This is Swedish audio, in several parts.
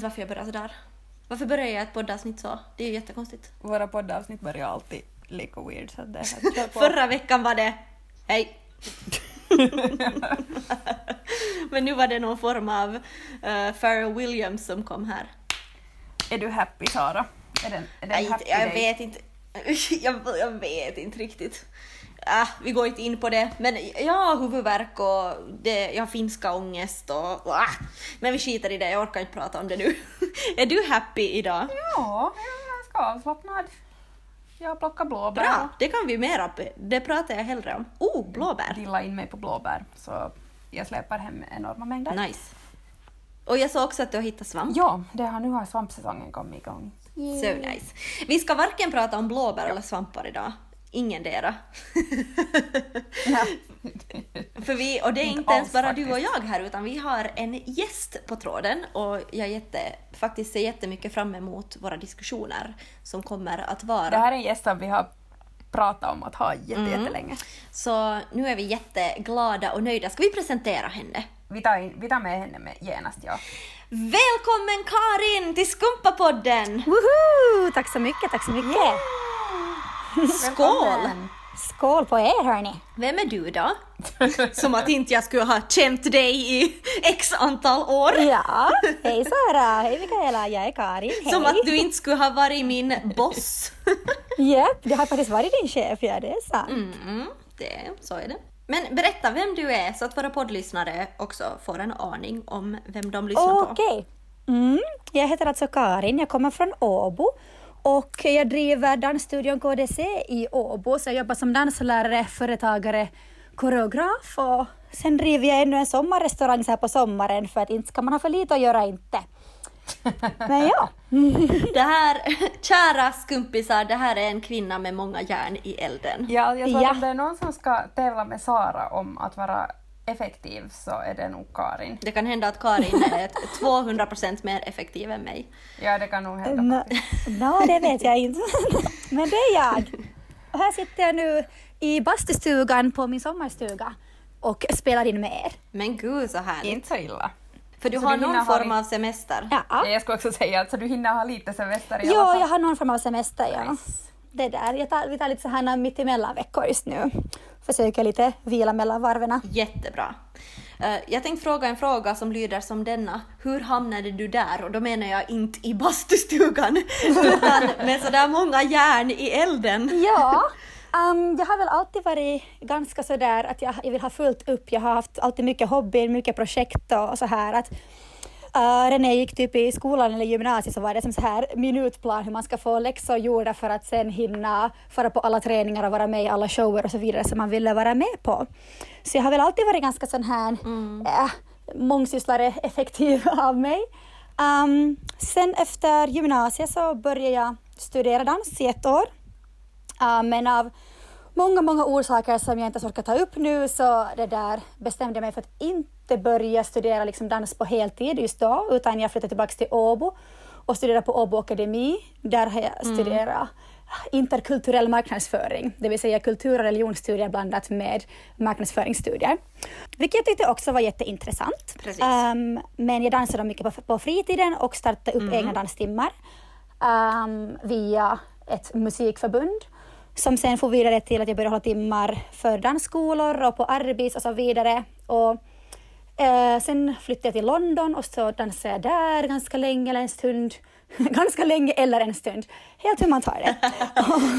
inte varför jag börjar sådär. Varför börjar jag ett poddavsnitt så? Det är ju jättekonstigt. Våra poddavsnitt börjar alltid lika weird så att det är kör på. Förra veckan var det hej. Men nu var det någon form av uh, Pharrell Williams som kom här. Är du happy Sara? Är den, är den Nej, happy jag vet inte. Jag, jag vet inte riktigt. Ah, vi går inte in på det, men jag har huvudvärk och det, jag har finska ångest och ah, Men vi skiter i det, jag orkar inte prata om det nu. är du happy idag? Ja, jag är ganska avslappnad. Jag plockar blåbär Bra, det kan vi mera, det pratar jag hellre om. Oh, blåbär! dilla in mig på blåbär så jag släpar hem enorma mängder. Nice. Och jag såg också att du har hittat svamp. Ja, det har, nu har svampsäsongen kommit igång. So nice. Vi ska varken prata om blåbär eller svampar idag. Ingen dera. Ja. För vi, och det är Inte inte ens bara du och jag här utan vi har en gäst på tråden och jag jätte, faktiskt ser jättemycket fram emot våra diskussioner som kommer att vara. Det här är en gäst som vi har pratat om att ha jätte, Mm. jättelänge. Så nu är vi jätteglada och nöjda. Ska vi presentera henne? Vi tar, in, vi tar med henne med genast, ja. Välkommen Karin till Skumpapodden! Woho! Tack så mycket, tack så mycket. Skål! Skål på er hörni. Vem är du då? Som att inte jag skulle ha känt dig i x antal år. Ja, hej Sara, hej Mikaela, jag är Karin. Hej. Som att du inte skulle ha varit min boss. Japp, det har faktiskt varit din chef, ja det är sant. Mm, det, så är det. Men berätta vem du är så att våra poddlyssnare också får en aning om vem de lyssnar på. Okej. Mm, jag heter alltså Karin, jag kommer från Åbo och jag driver dansstudion KDC i Åbo, så jag jobbar som danslärare, företagare, koreograf och sen driver jag ännu en sommarrestaurang så här på sommaren för att inte ska man ha för lite att göra inte. Men ja. Det här, kära skumpisar, det här är en kvinna med många järn i elden. Ja, jag tror Ja. att om det är någon som ska tävla med Sara om att vara effektiv så är det nog Karin. Det kan hända att Karin är ett 200% mer effektiv än mig. Ja, det kan nog hända. Nå, nå, det vet jag inte. Men det är jag. Och här sitter jag nu i bastustugan på min sommarstuga och spelar in med er. Men gud så härligt. Inte så illa. För du Så har du någon form av semester. Ja, Ja, jag skulle också säga att så du hinner ha lite semester i alla ja fall. jag har någon form av semester. Ja. Nice. Det där. Jag tar, vi tar lite så här mitt emellan veckor just nu. Försöker lite vila mellan varven. Jättebra. Eh, Jag tänkte fråga en fråga som lyder som denna. Hur hamnade du där? Och då menar jag inte i bastustugan, utan med sådär många järn i elden. Ja, um, jag har väl alltid varit ganska sådär att jag, jag vill ha fullt upp. Jag har haft alltid mycket hobby, mycket projekt och, och så här. Att, uh, när jag gick typ i skolan eller gymnasiet så var det som så här minutplan hur man ska få läxor gjorda för att sen hinna fara på alla träningar och vara med i alla shower och så vidare som man ville vara med på. Så jag har väl alltid varit ganska sån här äh, mångsysslare, effektiv av mig. Um, sen efter gymnasiet så började jag studera dans i ett år. Uh, men av många, många orsaker som jag inte ens orkar ta upp nu så det där bestämde jag mig för att inte börja studera liksom dans på heltid just då, utan jag flyttade tillbaka till Åbo och studerade på Åbo Akademi. Där har jag studerat interkulturell marknadsföring, det vill säga kultur och religionsstudier blandat med marknadsföringsstudier. Vilket jag tyckte också var jätteintressant. Um, men jag dansade mycket på, på fritiden och startade upp egna danstimmar um, via ett musikförbund som sen får vidare till att jag började hålla timmar för dansskolor och på Arbis och så vidare. Och, eh, sen flyttade jag till London och så dansade jag där ganska länge eller en stund. ganska länge eller en stund. Helt hur man tar det.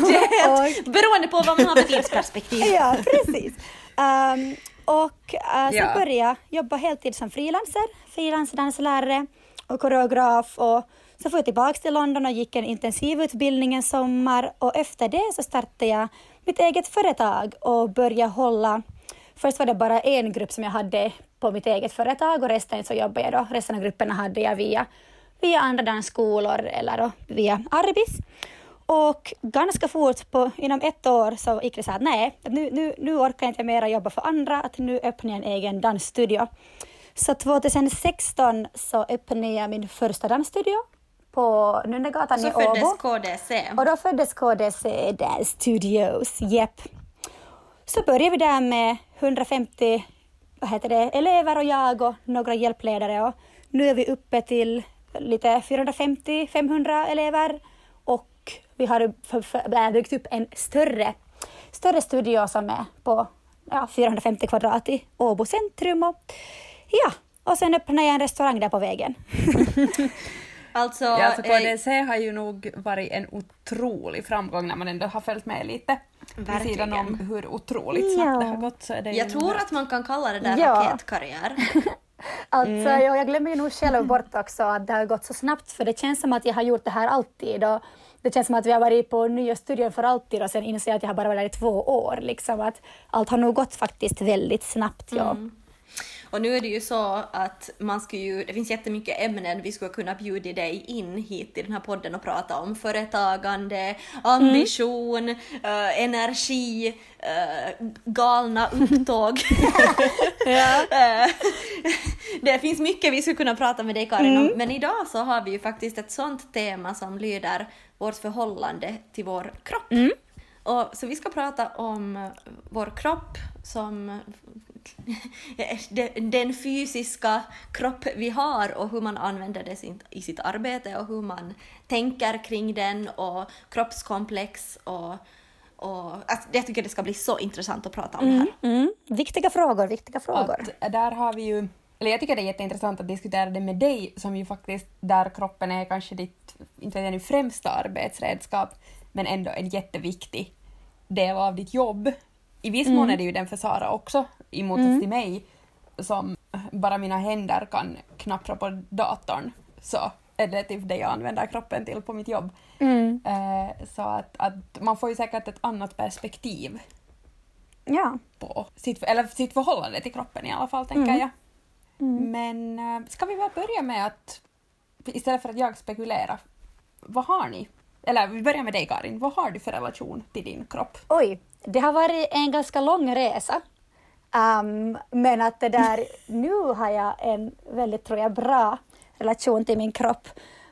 Det är helt beroende på vad man har för tidsperspektiv. ja, precis. Um, och uh, sen Ja. började jag jobba heltid som frilanser, frilansdanslärare och koreograf. Och så får jag tillbaka till London och gick en intensivutbildning en sommar och efter det så startade jag mitt eget företag och började hålla Först var det bara en grupp som jag hade på mitt eget företag och resten så jobbade jag då. Resten av grupperna hade jag via, via andra dansskolor eller då via Arbis. Och ganska fort, på, inom ett år, så gick det så att nej, nu, nu, nu orkar jag inte mera jobba för andra, att nu öppnar jag en egen dansstudio. Så 2016 så öppnade jag min första dansstudio på Nunnegatan Så i föddes Åbo. KDC. Och då föddes KDC Dance Studios, jepp. Så började vi där med 150 vad heter det, elever och jag och några hjälpledare och nu är vi uppe till lite 450-500 elever och vi har äh, byggt upp en större, större studio som är på ja, 450 kvadrat i Åbo centrum. Och, ja, och sen öppnade jag en restaurang där på vägen. Alltså, ja, alltså KDC har ju nog varit en otrolig framgång när man ändå har följt med lite. Verkligen. Vid sidan om hur otroligt snabbt ja. det har gått så är det Jag tror att man kan kalla det där ja. raketkarriär. alltså, mm. jag, jag glömmer ju nog själv bort också att det har gått så snabbt för det känns som att jag har gjort det här alltid. Och det känns som att vi har varit på nya studion för alltid och sen inser jag att jag har bara varit där i två år. Liksom, att allt har nog gått faktiskt väldigt snabbt. Ja. Mm. Och nu är det ju så att man ska ju, det finns jättemycket ämnen vi skulle kunna bjuda dig in hit till den här podden och prata om. Företagande, ambition, mm. uh, energi, uh, galna upptåg. uh, det finns mycket vi skulle kunna prata med dig Karin om, mm. men idag så har vi ju faktiskt ett sånt tema som lyder vårt förhållande till vår kropp. Mm. Och, så vi ska prata om vår kropp som den fysiska kropp vi har och hur man använder det i sitt arbete och hur man tänker kring den och kroppskomplex och och, alltså, jag tycker det ska bli så intressant att prata om mm, det här. Mm, mm. Viktiga frågor, viktiga frågor. Att där har vi ju, eller jag tycker det är jätteintressant att diskutera det med dig som ju faktiskt, där kroppen är kanske ditt, inte vet främsta arbetsredskap, men ändå en jätteviktig del av ditt jobb. I viss mån mm. är det ju den för Sara också, i motsats mm. till mig som bara mina händer kan knappra på datorn så är det typ det jag använder kroppen till på mitt jobb. Mm. Eh, så att, att man får ju säkert ett annat perspektiv ja. på sitt, eller sitt förhållande till kroppen i alla fall, tänker mm. jag. Mm. Men eh, ska vi bara börja med att, istället för att jag spekulerar, vad har ni? Eller vi börjar med dig Karin, vad har du för relation till din kropp? Oj, det har varit en ganska lång resa. Um, men att det där, nu har jag en väldigt, tror jag, bra relation till min kropp.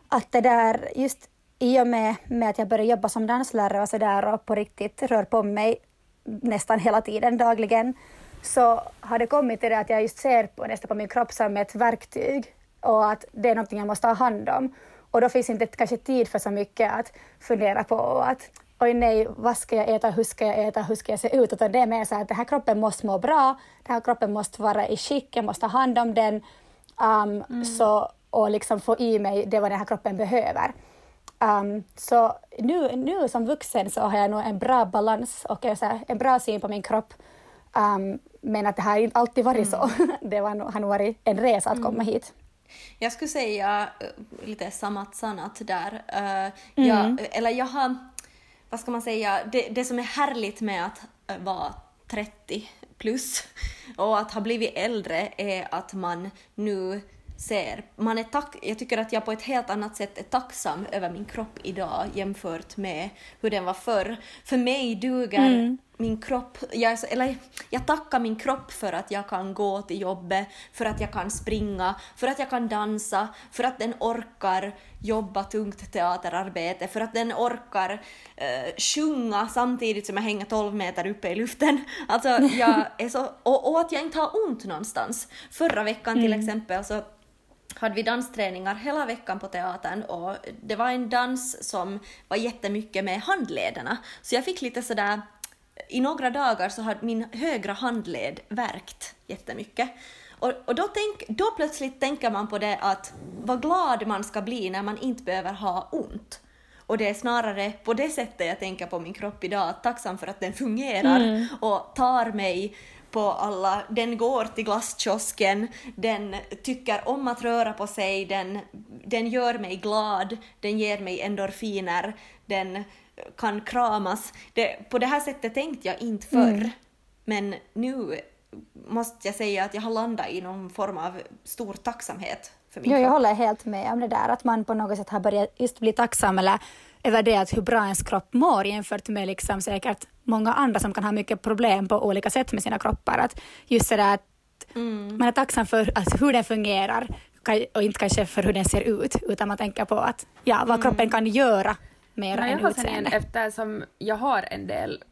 Att det där, just i och med, med att jag började jobba som danslärare och så där och på riktigt rör på mig nästan hela tiden, dagligen, så har det kommit till det att jag just ser på, nästan på min kropp som ett verktyg och att det är någonting jag måste ha hand om. Och då finns inte kanske tid för så mycket att fundera på att oj nej, vad ska jag äta, hur ska jag äta, hur ska jag se ut? Utan det är mer så att den här kroppen måste må bra, den här kroppen måste vara i skick, jag måste ha hand om den um, mm. så, och liksom få i mig det vad den här kroppen behöver. Um, så nu, nu som vuxen så har jag nog en bra balans och en bra syn på min kropp. Um, men att det har inte alltid varit mm. så. det var, har nog varit en resa att komma mm. hit. Jag skulle säga uh, lite sammat sanat där. Uh, jag, mm. Eller jag har vad ska man säga, det, det som är härligt med att eh, vara 30 plus och att ha blivit äldre är att man nu ser, man är tack, jag tycker att jag på ett helt annat sätt är tacksam över min kropp idag jämfört med hur den var förr. För mig duger mm min kropp, jag, eller jag tackar min kropp för att jag kan gå till jobbet, för att jag kan springa, för att jag kan dansa, för att den orkar jobba tungt teaterarbete, för att den orkar uh, sjunga samtidigt som jag hänger 12 meter uppe i luften. Alltså, jag är så, och, och att jag inte har ont någonstans. Förra veckan till mm. exempel så hade vi dansträningar hela veckan på teatern och det var en dans som var jättemycket med handlederna. Så jag fick lite sådär i några dagar så har min högra handled verkt jättemycket. Och, och då, tänk, då plötsligt tänker man på det att vad glad man ska bli när man inte behöver ha ont. Och det är snarare på det sättet jag tänker på min kropp idag, tacksam för att den fungerar mm. och tar mig på alla, den går till glasskiosken, den tycker om att röra på sig, den, den gör mig glad, den ger mig endorfiner, den kan kramas. Det, på det här sättet tänkte jag inte förr, mm. men nu måste jag säga att jag har landat i någon form av stor tacksamhet för min jo, Jag håller helt med om det där, att man på något sätt har börjat just bli tacksam eller över det att hur bra ens kropp mår jämfört med liksom säkert många andra som kan ha mycket problem på olika sätt med sina kroppar. Att just det där att mm. man är tacksam för alltså, hur den fungerar och inte kanske för hur den ser ut, utan man tänker på att ja, vad mm. kroppen kan göra mer Nej, än utseende. Eftersom jag har en del,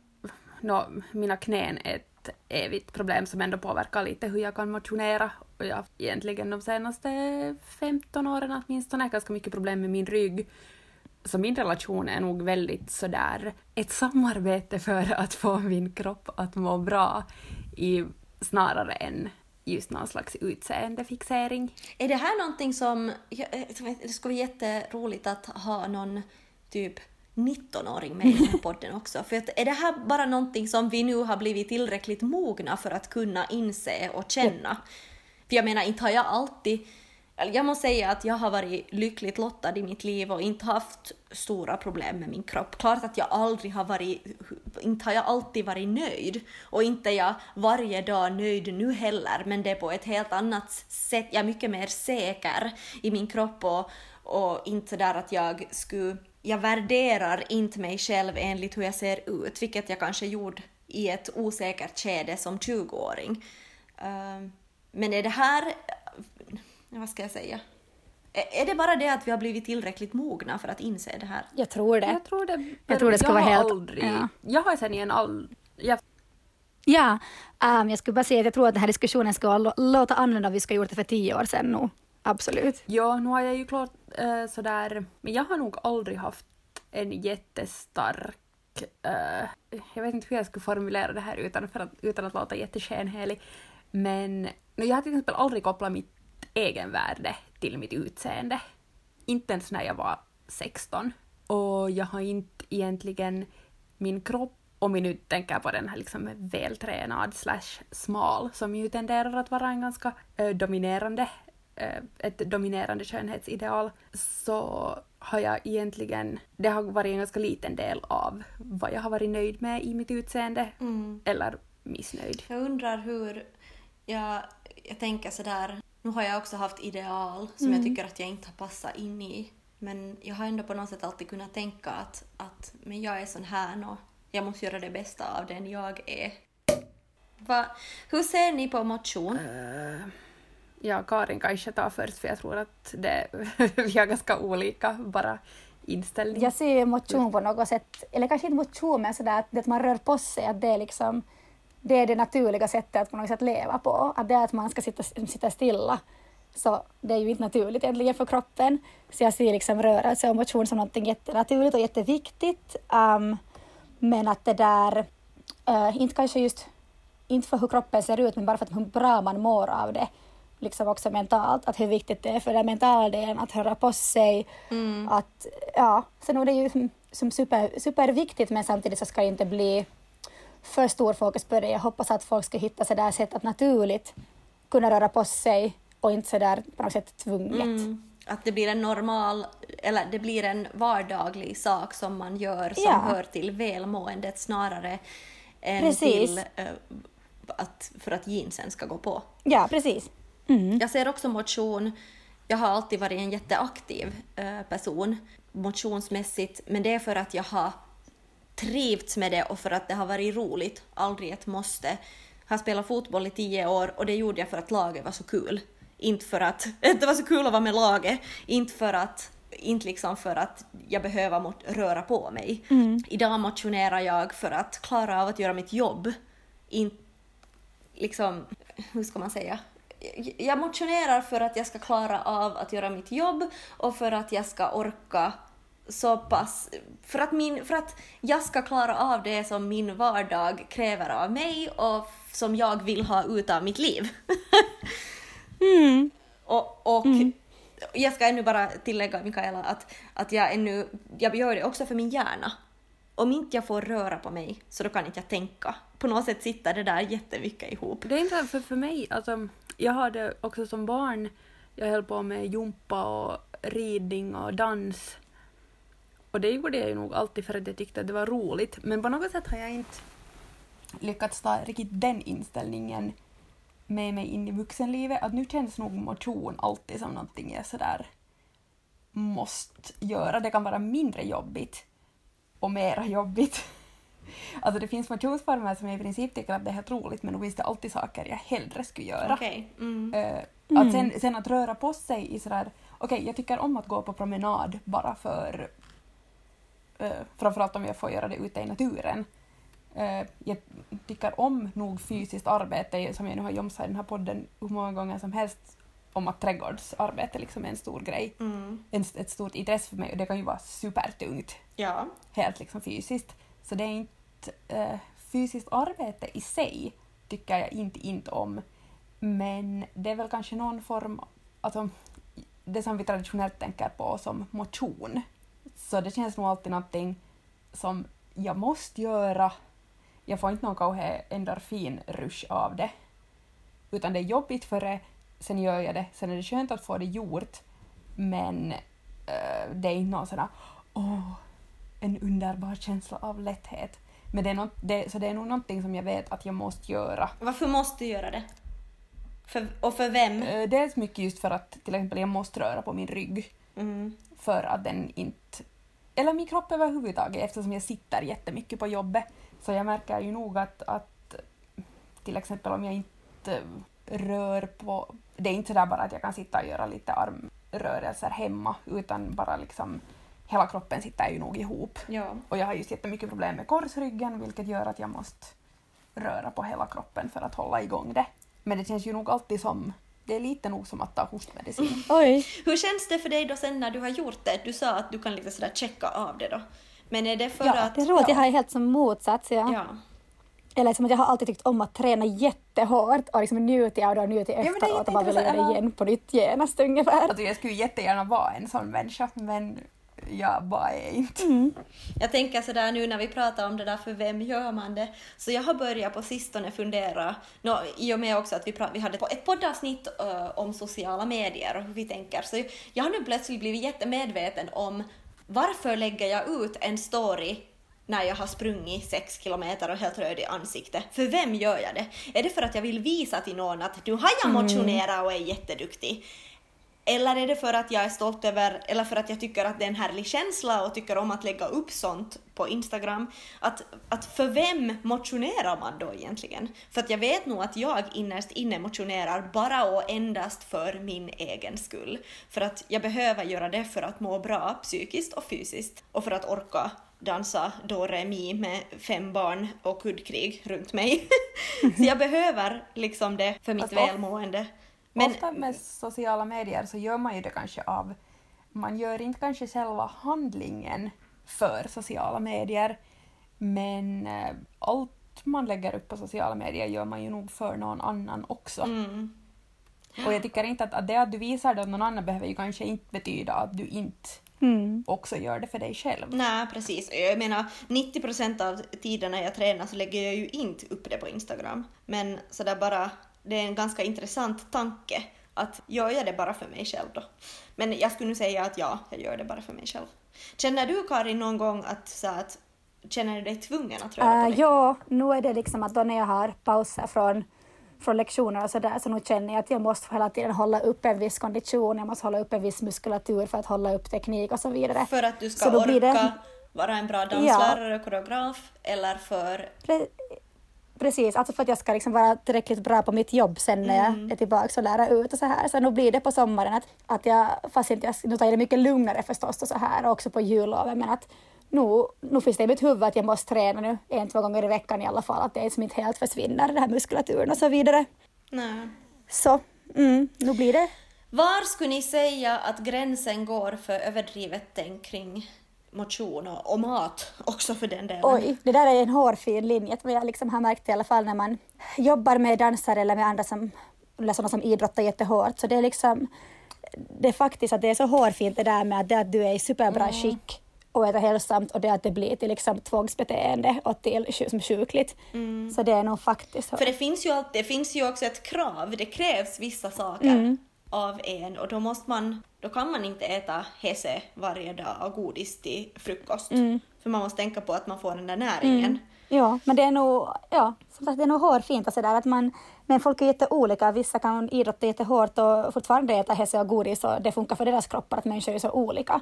no, mina knän är ett evigt problem som ändå påverkar lite hur jag kan motionera och jag har egentligen de senaste 15 åren åtminstone ganska mycket problem med min rygg. Så min relation är nog väldigt sådär ett samarbete för att få min kropp att må bra i, snarare än just någon slags utseendefixering. Är det här någonting som... jag- Det skulle vara jätteroligt att ha någon typ 19-åring med i den här podden också. För att är det här bara någonting som vi nu har blivit tillräckligt mogna för att kunna inse och känna? För jag menar, inte har jag alltid... Jag måste säga att jag har varit lyckligt lottad i mitt liv och inte haft stora problem med min kropp. Klart att jag aldrig har varit... Inte har jag alltid varit nöjd. Och inte är jag varje dag nöjd nu heller, men det är på ett helt annat sätt. Jag är mycket mer säker i min kropp och, och inte där att jag skulle... Jag värderar inte mig själv enligt hur jag ser ut, vilket jag kanske gjorde i ett osäkert skede som 20-åring. Ehm, men är det här... Vad ska jag säga? Är det bara det att vi har blivit tillräckligt mogna för att inse det här? Jag tror det. Jag tror det, Jag tror det ska jag vara helt- Aldrig, ja. Jag har sen igen all... Jag, Ja, ehm, jag skulle bara säga att jag tror att den här diskussionen ska lå- låta annorlunda om vi skulle gjort det för tio år sedan nu. Absolut. ja, nu har jag ju klart äh, sådär... Men jag har nog aldrig haft en jättestark... äh, jag vet inte hur jag skulle formulera det här utan, för att, utan att låta jätteskenhelig. Men jag har till exempel aldrig kopplat mitt egenvärde till mitt utseende. Inte ens när jag var 16. Och jag har inte egentligen min kropp, om vi nu tänker på den här liksom vältränad slash smal, som ju tenderar att vara en ganska äh, dominerande, ett dominerande skönhetsideal, så har jag egentligen, det har varit en ganska liten del av vad jag har varit nöjd med i mitt utseende, eller missnöjd. Jag undrar hur... Jag, jag tänker sådär... Nu har jag också haft ideal som jag tycker att jag inte har passat in i. Men jag har ändå på något sätt alltid kunnat tänka att, att men jag är sån här och jag måste göra det bästa av den jag är. Va, hur ser ni på motion? Jag ja, Karin kanske tar först för jag tror att det, vi har ganska olika bara inställning. Jag ser motion på något sätt, eller kanske inte motion, men sådär att det att man rör på sig, att det är liksom det är det naturliga sättet att på något sätt leva på. Att det är att man ska sitta, sitta stilla. Så det är ju inte naturligt egentligen för kroppen. Så jag ser liksom rörelse och motion som något jättenaturligt och jätteviktigt. Um, men att det där, uh, inte kanske just, inte för hur kroppen ser ut, men bara för att hur bra man mår av det. Liksom också mentalt, att hur viktigt det är för den mentala delen att röra på sig. Att, ja, så nog det är ju som, super, superviktigt, men samtidigt så ska det inte bli för stor fokus på det. Jag hoppas att folk ska hitta sådär sätt att naturligt kunna röra på sig och inte sådär på något sätt tvunget. Mm. Att det blir en normal, eller det blir en vardaglig sak som man gör som Ja. hör till välmåendet snarare än Precis. till eh, att, för att jeansen ska gå på. Ja, precis. Mm. Jag ser också motion. Jag har alltid varit en jätteaktiv eh, person motionsmässigt, men det är för att jag har trivts med det och för att det har varit roligt, aldrig ett måste. Jag har spelat fotboll i tio år och det gjorde jag för att laget var så kul. Inte för att det var så kul att vara med laget, inte för att inte liksom för att jag behöver mot- röra på mig. Idag motionerar jag för att klara av att göra mitt jobb. Inte liksom, hur ska man säga? Jag motionerar för att jag ska klara av att göra mitt jobb och för att jag ska orka så pass, för att, min, för att jag ska klara av det som min vardag kräver av mig och som jag vill ha ut av mitt liv. Mm. Och, och jag ska ännu bara tillägga, Mikaela, att, att jag ännu, jag gör det också för min hjärna. Om inte jag får röra på mig så då kan inte jag tänka. På något sätt sitter det där jättemycket ihop. Det är inte för, för mig, alltså, jag hade också som barn, jag höll på med jumpa och ridning och dans. Och det gjorde jag ju nog alltid för att jag tyckte att det var roligt. Men på något sätt har jag inte lyckats ta riktigt den inställningen med mig in i vuxenlivet. Att nu känns nog motion alltid som någonting jag sådär måste göra. Det kan vara mindre jobbigt och mera jobbigt. Alltså det finns motionsformer som jag i princip tycker att det är helt roligt men då finns det alltid saker jag hellre skulle göra. Okej. Mm. Eh, att sen, sen att röra på sig i sådär, okej jag tycker om att gå på promenad bara för, uh, framförallt om jag får göra det ute i naturen. eh, jag tycker om nog fysiskt arbete, som jag nu har jomsat i den här podden hur många gånger som helst, om att trädgårdsarbete liksom är en stor grej, Mm. en, ett stort intresse för mig och det kan ju vara supertungt, Ja. helt liksom fysiskt. Så det är inte eh, fysiskt arbete i sig tycker jag inte, inte om, men det är väl kanske någon form, alltså det som vi traditionellt tänker på som motion. Så det känns nog alltid någonting som jag måste göra. Jag får inte någon endorfinrush av det. Utan det är jobbigt för det, sen gör jag det, sen är det skönt att få det gjort. Men eh, det är inte någon sån här, åh, en underbar känsla av lätthet. Men det är, något, det, så det är nog någonting som jag vet att jag måste göra. Varför måste du göra det? För, och för vem? Eh, Dels mycket just för att till exempel jag måste röra på min rygg Mm. för att den inte... Eller min kropp överhuvudtaget eftersom jag sitter jättemycket på jobbet. Så jag märker ju nog att, att till exempel om jag inte rör på... Det är inte sådär bara att jag kan sitta och göra lite armrörelser hemma utan bara liksom hela kroppen sitter ju nog ihop. Ja. Och jag har just jättemycket problem med korsryggen vilket gör att jag måste röra på hela kroppen för att hålla igång det. Men det känns ju nog alltid som... Det är lite nog som att ta hostmedicin. Oj. Hur känns det för dig då sen när du har gjort det? Du sa att du kan liksom sådär checka av det då. Men är det för Ja, att... Det är roligt, jag har helt som motsats. Ja. Ja. Eller som att jag har alltid tyckt om att träna jättehårt och liksom njutit av det och njutit efteråt och bara vill göra det igen på nytt genast ungefär. Alltså jag skulle jättegärna vara en sån människa men jag bara är inte. Mm. Jag tänker sådär nu när vi pratar om det där, för vem gör man det? Så jag har börjat på sistone fundera, nå, i och med också att vi, vi hade ett poddavsnitt ö, om sociala medier och hur vi tänker, så jag har nu plötsligt blivit jättemedveten om varför lägger jag ut en story när jag har sprungit sex kilometer och helt röd i ansiktet. För vem gör jag det? Är det för att jag vill visa till någon att nu har jag motionerat och är jätteduktig? Eller är det för att jag är stolt över, eller för att jag tycker att det är en härlig känsla och tycker om att lägga upp sånt på Instagram? Att, att för vem motionerar man då egentligen? För att jag vet nog att jag innerst inne motionerar bara och endast för min egen skull. För att jag behöver göra det för att må bra psykiskt och fysiskt och för att orka dansa do re mi med fem barn och kuddkrig runt mig. Så jag behöver liksom det för mitt Fast of- välmående. Men... Ofta med sociala medier så gör man ju det kanske av... Man gör inte kanske själva handlingen för sociala medier men eh, allt man lägger upp på sociala medier gör man ju nog för någon annan också. Mm. Och jag tycker inte att, att det att du visar det åt någon annan behöver ju kanske inte betyda att du inte Mm. också gör det för dig själv. Nej, precis. Jag menar, 90 procent av tiden när jag tränar så lägger jag ju inte upp det på Instagram. Men sådär bara, det är en ganska intressant tanke att gör jag det bara för mig själv då? Men jag skulle nu säga att ja, jag gör det bara för mig själv. Känner du Karin någon gång att, så att känner du dig tvungen att röra Uh, på dig? ja, nu är det liksom att då när jag har pauser från, från lektioner och sådär så nu känner jag att jag måste hela tiden hålla upp en viss kondition, jag måste hålla upp en viss muskulatur för att hålla upp teknik och så vidare. För att du ska orka det- vara en bra danslärare, koreograf eller för... Pre- Precis, alltså för att jag ska liksom vara tillräckligt bra på mitt jobb sen när jag är tillbaka och lära ut och så här. Så nu blir det på sommaren att, att jag, fast inte jag, nu tar jag det mycket lugnare förstås och så här och också på jullovet men att nu, nu finns det i mitt huvud att jag måste träna nu en, två gånger i veckan i alla fall, att det liksom inte helt försvinner, den här muskulaturen och så vidare. Nej. Så, mm, nu blir det Var skulle ni säga att gränsen går för överdrivet tänk kring motion och, och mat också för den delen? Oj, det där är en hårfin linje som jag liksom har märkt i alla fall när man jobbar med dansare eller med andra som, eller sådana som idrottar jättehårt. Så det är liksom, det är faktiskt att det är så hårfint det där med att, det att du är i superbra skick och äter hälsosamt och det att det blir till liksom tvångsbeteende och till som sjukligt. Så det är nog faktiskt. För det finns, ju alltid, det finns ju också ett krav, det krävs vissa saker Mm. av en och då måste man, då kan man inte äta hese varje dag och godis till frukost. Mm. För man måste tänka på att man får den där näringen. Ja, men det är nog, ja, som sagt, det är nog hårfint och sådär att man, men folk är jätteolika. Vissa kan idrotta jättehårt och fortfarande äta hälsa och godis och det funkar för deras kroppar att människor är så olika.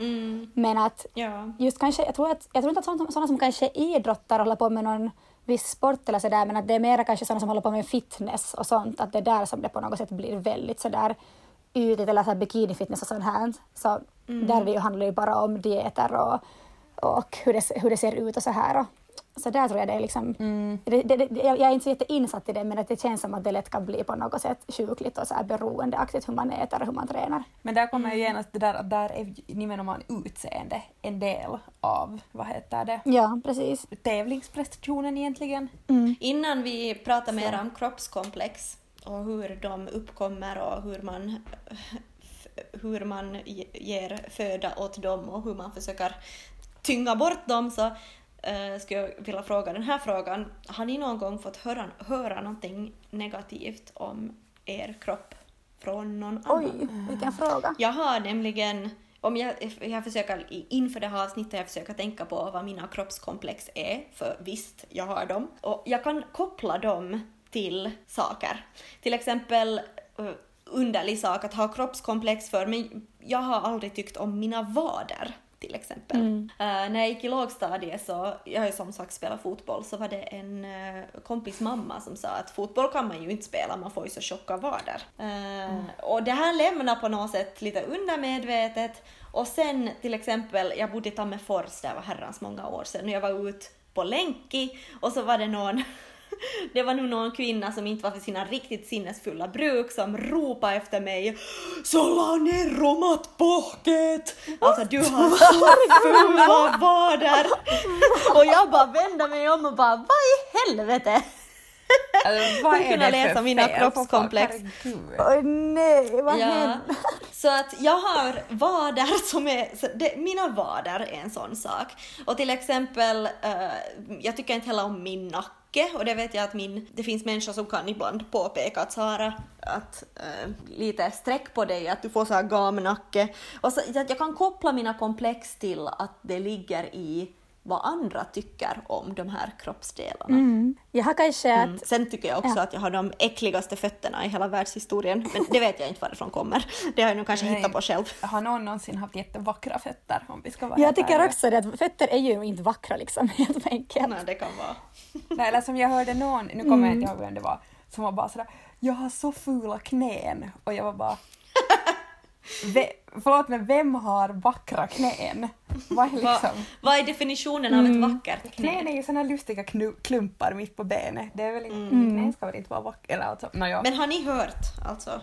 Men att Ja. just kanske, jag tror, att, jag tror inte att sådana, sådana som kanske idrottar håller på med någon viss sport eller sådär, men att det är mera kanske sådana som håller på med fitness och sånt, att det är där som det på något sätt blir väldigt sådär ytligt eller så här bikinifitness och sånt här. Så där det ju handlar ju bara om dieter och, och hur, det, hur det ser ut och så här. Och, Så där tror jag det är liksom, Mm. det, det, det, jag är inte så jätteinsatt i det men att det känns som att det lätt kan bli på något sätt sjukligt och så här beroendeaktigt hur man äter och hur man tränar. Men där kommer ju genast det där att där är nimenomman utseende en del av, vad heter det, Ja, precis. tävlingsprestationen egentligen. Mm. Innan vi pratar mer om kroppskomplex och hur de uppkommer och hur man, hur man ge- ger föda åt dem och hur man försöker tynga bort dem så uh, skulle jag vilja fråga den här frågan. Har ni någon gång fått höra, höra någonting negativt om er kropp från någon annan? Oj, vilken fråga. Jag har nämligen, om jag, jag försöker inför det här avsnittet jag försöker tänka på vad mina kroppskomplex är, för visst, jag har dem. Och jag kan koppla dem till saker. Till exempel eh, underlig sak att ha kroppskomplex för, men jag har aldrig tyckt om mina vader till exempel. Eh, när jag gick i lågstadiet så, jag har ju som sagt spelat fotboll, så var det en uh, kompis mamma som sa att fotboll kan man ju inte spela, man får ju så tjocka vader. Eh, Och det här lämnar på något sätt lite undermedvetet. Och sen till exempel, jag bodde i Tammerfors, det var herrans många år sedan, och jag var ute på länki och så var det någon det var nog någon kvinna som inte var för sina riktigt sinnesfulla bruk som ropade efter mig ”Sålla ner romat pohket!” Alltså du har så fula vader! Och jag bara vände mig om och bara vad i helvete? Alltså, vad Hon är kunde det läsa för mina kroppskomplex. Oj nej, vad Ja, hände? så att jag har vader som är, så det, mina vader är en sån sak. Och till exempel, eh, jag tycker inte heller om min nacke och det vet jag att min, det finns människor som kan ibland påpeka att Sara, att äh, lite streck på dig, att du får så här gamnacke. Och så att jag kan koppla mina komplex till att det ligger i vad andra tycker om de här kroppsdelarna. Mm. Jag har kanske att Mm. Sen tycker jag också Ja. att jag har de äckligaste fötterna i hela världshistorien, men det vet jag inte varifrån kommer. Det har jag nog kanske Nej. hittat på själv. Har någon någonsin haft jättevackra fötter om vi ska vara Jag tycker ärliga? också det att fötter är ju inte vackra liksom, helt enkelt. Nej, det kan vara. Nej, eller som jag hörde någon, nu kommer jag Mm. inte ihåg vem det var, som var bara sådär “jag har så fula knän” och jag var bara Ve, förlåt men vem har vackra knän? Vad är liksom? vad är definitionen av ett vackert Knän knä? är ju såna lustiga klumpar mitt på benet. Det är väl inte, Mm. knän ska väl inte vara vackra? Alltså, no, ja. Men har ni hört alltså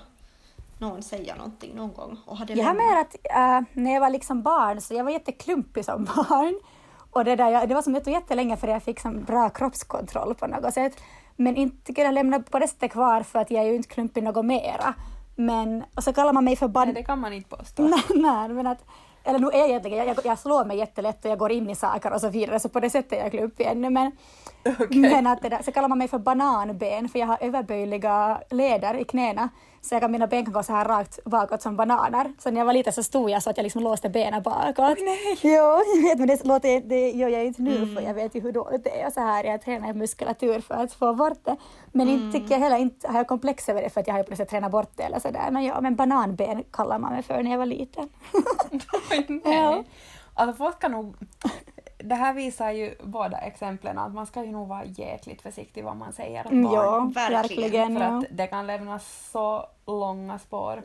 någon säga någonting någon gång? Och har det Jag har mer att äh, när jag var liksom barn så jag var jätteklumpig som barn. Och det, där, jag, det var som det tog jättelänge för jag fick som bra kroppskontroll på något sätt. Men inte jag lämna sättet kvar för att jag är ju inte klumpig något mera. Men, och så kallar man mig för Nej, ban... det kan man inte påstå. Nej, nej, men att, eller nu är jag egentligen, jag, jag, jag slår mig jättelätt och jag går in i saker och så vidare, så på det sättet är jag klumpig ännu. Men, Okej. men att det där, så kallar man mig för bananben för jag har överböjliga leder i knäna. Så jag kan, mina ben kan gå så här rakt bakåt som bananer. Så när jag var liten så stod jag så att jag liksom låste benen bakåt. nej. Jo, jag vet, men det, låter, det gör jag inte nu för jag vet ju hur dåligt det är. Och så här, jag tränar muskulatur för att få bort det. Men inte tycker jag heller, inte har jag komplex över det för att jag har ju plötsligt tränat bort det eller sådär. Men ja, men bananben kallar man mig för när jag var liten. Nej. Ja. Alltså folk ska nog... Det här visar ju båda exemplen att man ska ju nog vara jäkligt försiktig vad man säger åt Mm, barn. ja, verkligen, verkligen. För att det kan lämna så långa spår.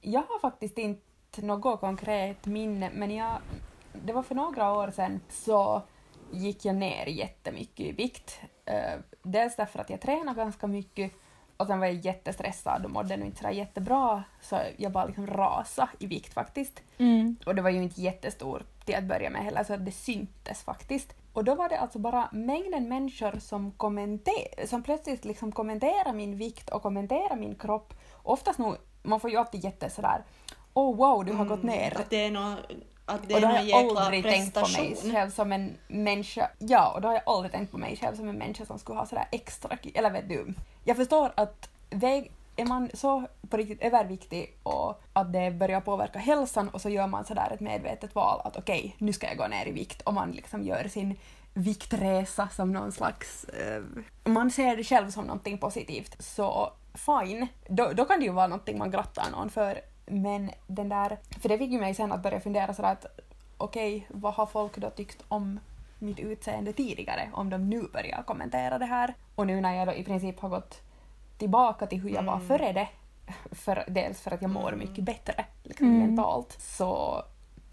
Jag har faktiskt inte något konkret minne, men jag, det var för några år sedan så gick jag ner jättemycket i vikt. Eh, dels därför att jag tränade ganska mycket och sen var jag jättestressad och mådde nog inte sådär jättebra så jag bara liksom rasade i vikt faktiskt. Mm. Och det var ju inte jättestor till att börja med heller, så det syntes faktiskt. Och då var det alltså bara mängden människor som, kommenter- som plötsligt liksom kommenterade min vikt och kommenterade min kropp. Oftast nog, man får ju alltid jätte sådär oh wow, du har gått ner. Att det är någon, att det Och då har jag aldrig tänkt på mig själv som en människa. Ja, och då har jag aldrig tänkt på mig själv som en människa som skulle ha sådär extra... Eller vet du, jag förstår att väg, är man så på riktigt överviktig och att det börjar påverka hälsan och så gör man sådär ett medvetet val att okej, nu ska jag gå ner i vikt och man liksom gör sin viktresa som någon slags... Eh, man ser det själv som någonting positivt, så fine. Då, då kan det ju vara någonting man grattar någon för. Men den där... För det fick ju mig sen att börja fundera sådär att okej, vad har folk då tyckt om mitt utseende tidigare om de nu börjar kommentera det här? Och nu när jag då i princip har gått tillbaka till hur jag var Mm. före det, för, dels för att jag mår Mm. mycket bättre liksom Mm. mentalt, så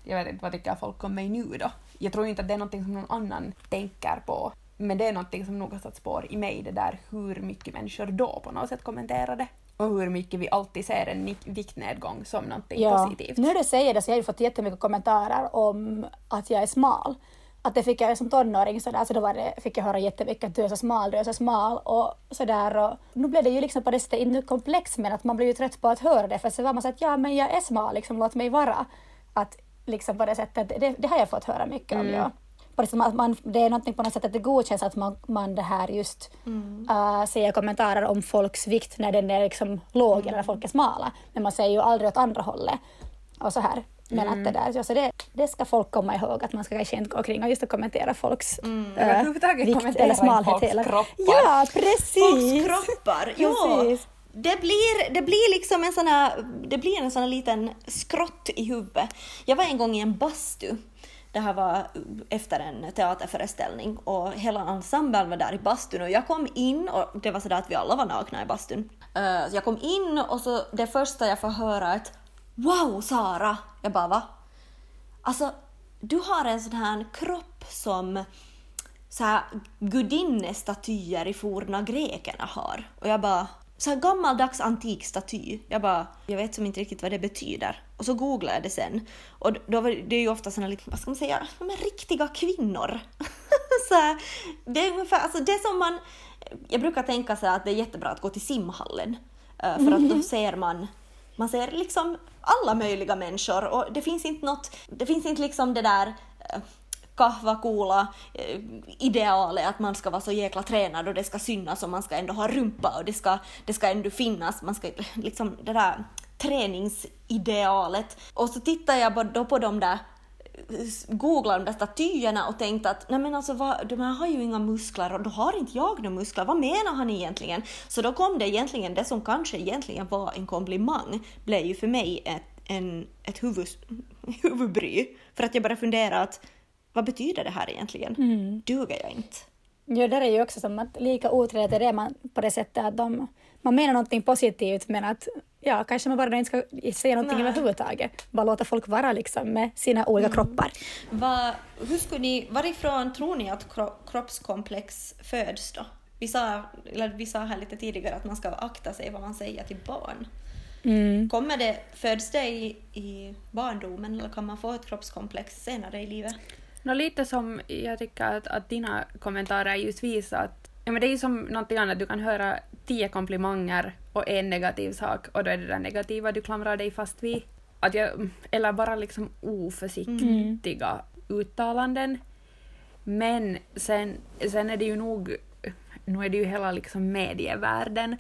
jag vet inte vad tycker folk om mig nu då? Jag tror inte att det är någonting som någon annan tänker på Men det är någonting som nog har satt spår i mig, det där hur mycket människor då på något sätt kommenterade. Och hur mycket vi alltid ser en viktnedgång som någonting positivt. Nu när du säger det så har jag fått jättemycket kommentarer om att jag är smal. Att det fick jag som tonåring så, där, så då var det, fick jag höra jättemycket att du är så smal, du är så smal och sådär. Och nu blev det ju liksom på det sättet inte komplex men att man blir ju trött på att höra det för så var man så att ja men jag är smal, liksom, låt mig vara. Att liksom på det sättet, det, det har jag fått höra mycket om. Ja. På det, sättet att man, det är någonting på något sätt att det godkänns att man, man det här just äh, säger kommentarer om folks vikt när den är liksom låg eller när folk är smala. Men man säger ju aldrig åt andra hållet. Och så här. Men att det där, så det, det ska folk komma ihåg att man ska kanske inte gå omkring och just kommentera folks äh, Överhuvudtaget vikt eller smalhet. folks Eller. kroppar. Ja, precis! Folks kroppar, ja. Precis. Det blir, det blir liksom en sån här, det blir en sån liten skrott i huvudet. Jag var en gång i en bastu. Det här var efter en teaterföreställning och hela ensemblen var där i bastun och jag kom in och det var sådär att vi alla var nakna i bastun. Uh, jag kom in och så det första jag får höra är ett Wow Sara! Jag bara va? Alltså, du har en sån här kropp som så här gudinnestatyer i forna grekerna har. Och jag bara, så här gammaldags antik staty. Jag bara, jag vet som inte riktigt vad det betyder. Och så googlade jag det sen. Och då var det ju ofta såna, liksom, vad ska man säga, de är riktiga kvinnor. så här, det är ungefär, alltså det som man, jag brukar tänka så här att det är jättebra att gå till simhallen. eh, För att då ser man man ser liksom alla möjliga människor och det finns inte något, det finns inte liksom det där eh, kahva, coola eh, idealet att man ska vara så jäkla tränad och det ska synas och man ska ändå ha rumpa och det ska, det ska ändå finnas, man ska liksom det där träningsidealet. Och så tittar jag då på de där eh, googlade de där statyerna och tänkte att nej men alltså vad, de här har ju inga muskler och då har inte jag några muskler, vad menar han egentligen? Så då kom det egentligen, det som kanske egentligen var en komplimang, blev ju för mig ett, en, ett huvud, huvudbry. För att jag började fundera att vad betyder det här egentligen? Duger jag inte? Ja, där är ju också som att lika otrevligt är det man på det sättet att de, man menar någonting positivt men att ja, kanske man bara inte ska säga någonting Nej. överhuvudtaget. Bara låta folk vara liksom med sina olika kroppar. Va, hur skulle ni, varifrån tror ni att kro, kroppskomplex föds då? Vi sa, eller vi sa här lite tidigare att man ska akta sig vad man säger till barn. Mm. Kommer det, föds det i, i barndomen eller kan man få ett kroppskomplex senare i livet? Nå, lite som jag tycker att, att dina kommentarer just visar att ja, men det är ju som någonting annat, du kan höra tio komplimanger och en negativ sak och då är det det negativa du klamrar dig fast vid. Att jag, eller bara liksom oförsiktiga uttalanden. Men sen, sen är det ju nog, nu är det ju hela liksom medievärlden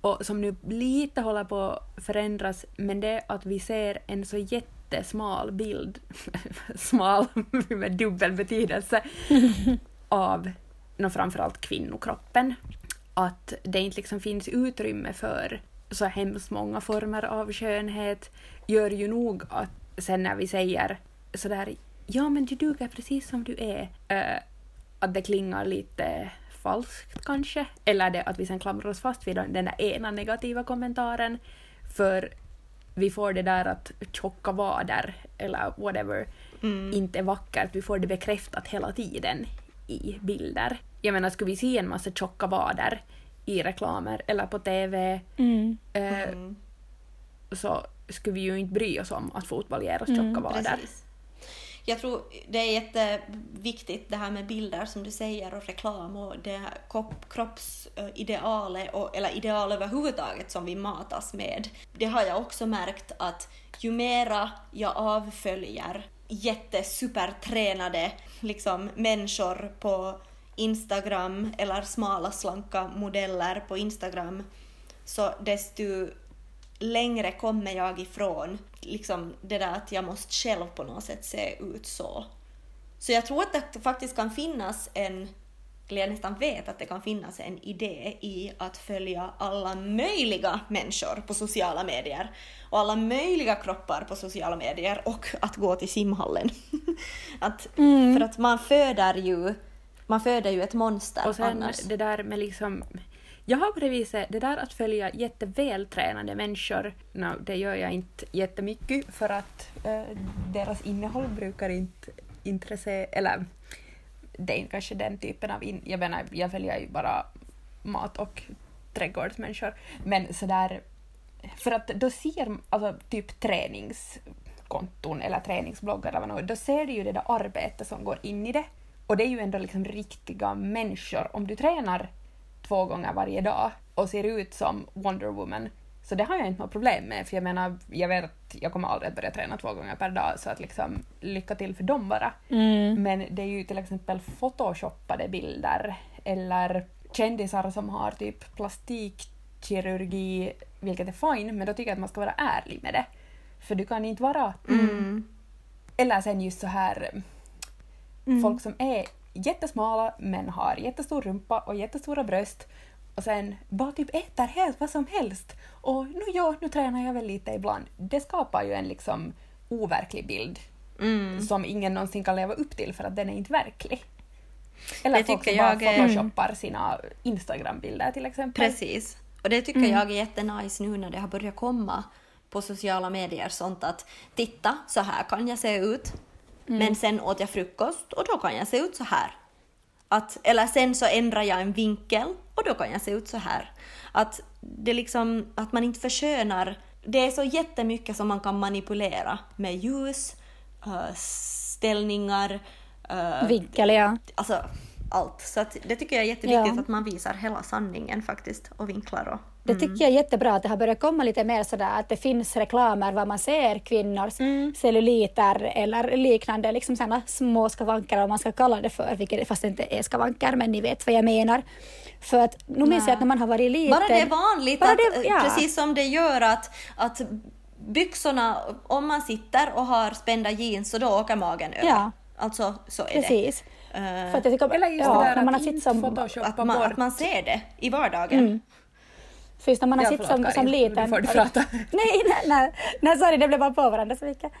och som nu lite håller på att förändras, men det att vi ser en så jättesmal bild, smal med dubbel betydelse, av nå, framförallt kvinnokroppen. Att det inte liksom finns utrymme för så hemskt många former av skönhet gör ju nog att sen när vi säger sådär ja men du duger precis som du är, eh, att det klingar lite falskt kanske. Eller det att vi sen klamrar oss fast vid den där ena negativa kommentaren. För vi får det där att tjocka vader eller whatever inte är vackert. Vi får det bekräftat hela tiden i bilder. Jag menar, skulle vi se en massa tjocka vader i reklamer eller på TV Mm. eh, så skulle vi ju inte bry oss om att fotboll ger oss tjocka vader. Precis. Jag tror det är jätteviktigt det här med bilder som du säger och reklam och det här kroppsidealet och, eller ideal överhuvudtaget som vi matas med. Det har jag också märkt att ju mera jag avföljer jättesupertränade liksom, människor på Instagram eller smala slanka modeller på Instagram så desto längre kommer jag ifrån liksom det där att jag måste själv på något sätt se ut så. Så jag tror att det faktiskt kan finnas en, eller jag nästan vet att det kan finnas en idé i att följa alla möjliga människor på sociala medier och alla möjliga kroppar på sociala medier och att gå till simhallen. att, För att man föder ju man föder ju ett monster Och sen annars. det där med liksom... Jag har på det viset, det där att följa jättevältränade människor, no, det gör jag inte jättemycket för att eh, deras innehåll brukar inte intressera, eller det är inte kanske den typen av... In, jag menar, jag följer ju bara mat och trädgårdsmänniskor. Men sådär... För att då ser alltså typ träningskonton eller träningsbloggar eller vad då ser du ju det där arbetet som går in i det. Och det är ju ändå liksom riktiga människor. Om du tränar två gånger varje dag och ser ut som Wonder Woman så det har jag inte något problem med, för jag menar, jag vet att jag kommer aldrig att börja träna två gånger per dag, så att liksom lycka till för dem bara. Mm. Men det är ju till exempel photoshoppade bilder eller kändisar som har typ plastikkirurgi, vilket är fine, men då tycker jag att man ska vara ärlig med det. För du kan inte vara... Mm. Eller sen just så här folk som är jättesmala men har jättestor rumpa och jättestora bröst och sen bara typ äter helt vad som helst. Och nu ja, nu tränar jag väl lite ibland. Det skapar ju en liksom overklig bild Mm. som ingen någonsin kan leva upp till för att den är inte verklig. Eller Det folk som bara jag är- photoshoppar sina Instagram-bilder till exempel. Precis. Och det tycker jag är jättenice nu när det har börjat komma på sociala medier sånt att titta, så här kan jag se ut. Men sen åt jag frukost och då kan jag se ut så här. Att, eller sen så ändrar jag en vinkel och då kan jag se ut så här. Att, det liksom, att man inte förskönar. Det är så jättemycket som man kan manipulera med ljus, eh, ställningar, eh, Vinkel, ja. alltså allt. Så att det tycker jag är jätteviktigt Ja. att man visar hela sanningen faktiskt och vinklar och... Det tycker jag är jättebra att det har börjat komma lite mer sådär att det finns reklamer var man ser kvinnors celluliter eller liknande liksom sådana små skavanker vad man ska kalla det för, vilket fast det inte är skavanker men ni vet vad jag menar. För att nu minns jag att när man har varit liten... Bara det är vanligt, att, det- ja. precis som det gör att, att byxorna, om man sitter och har spända jeans så då åker magen över. Ja. Alltså så är Precis. det. Eh, För att jag tycker, Eller just ja, det där när man att inte som, photoshoppa att, man, bort. att man ser det i vardagen. Mm. För just när man har Ja, sett som, Karin. som liten... Nu får du prata. nej, nej, nej, nej, sorry, det blev bara på varandra så mycket.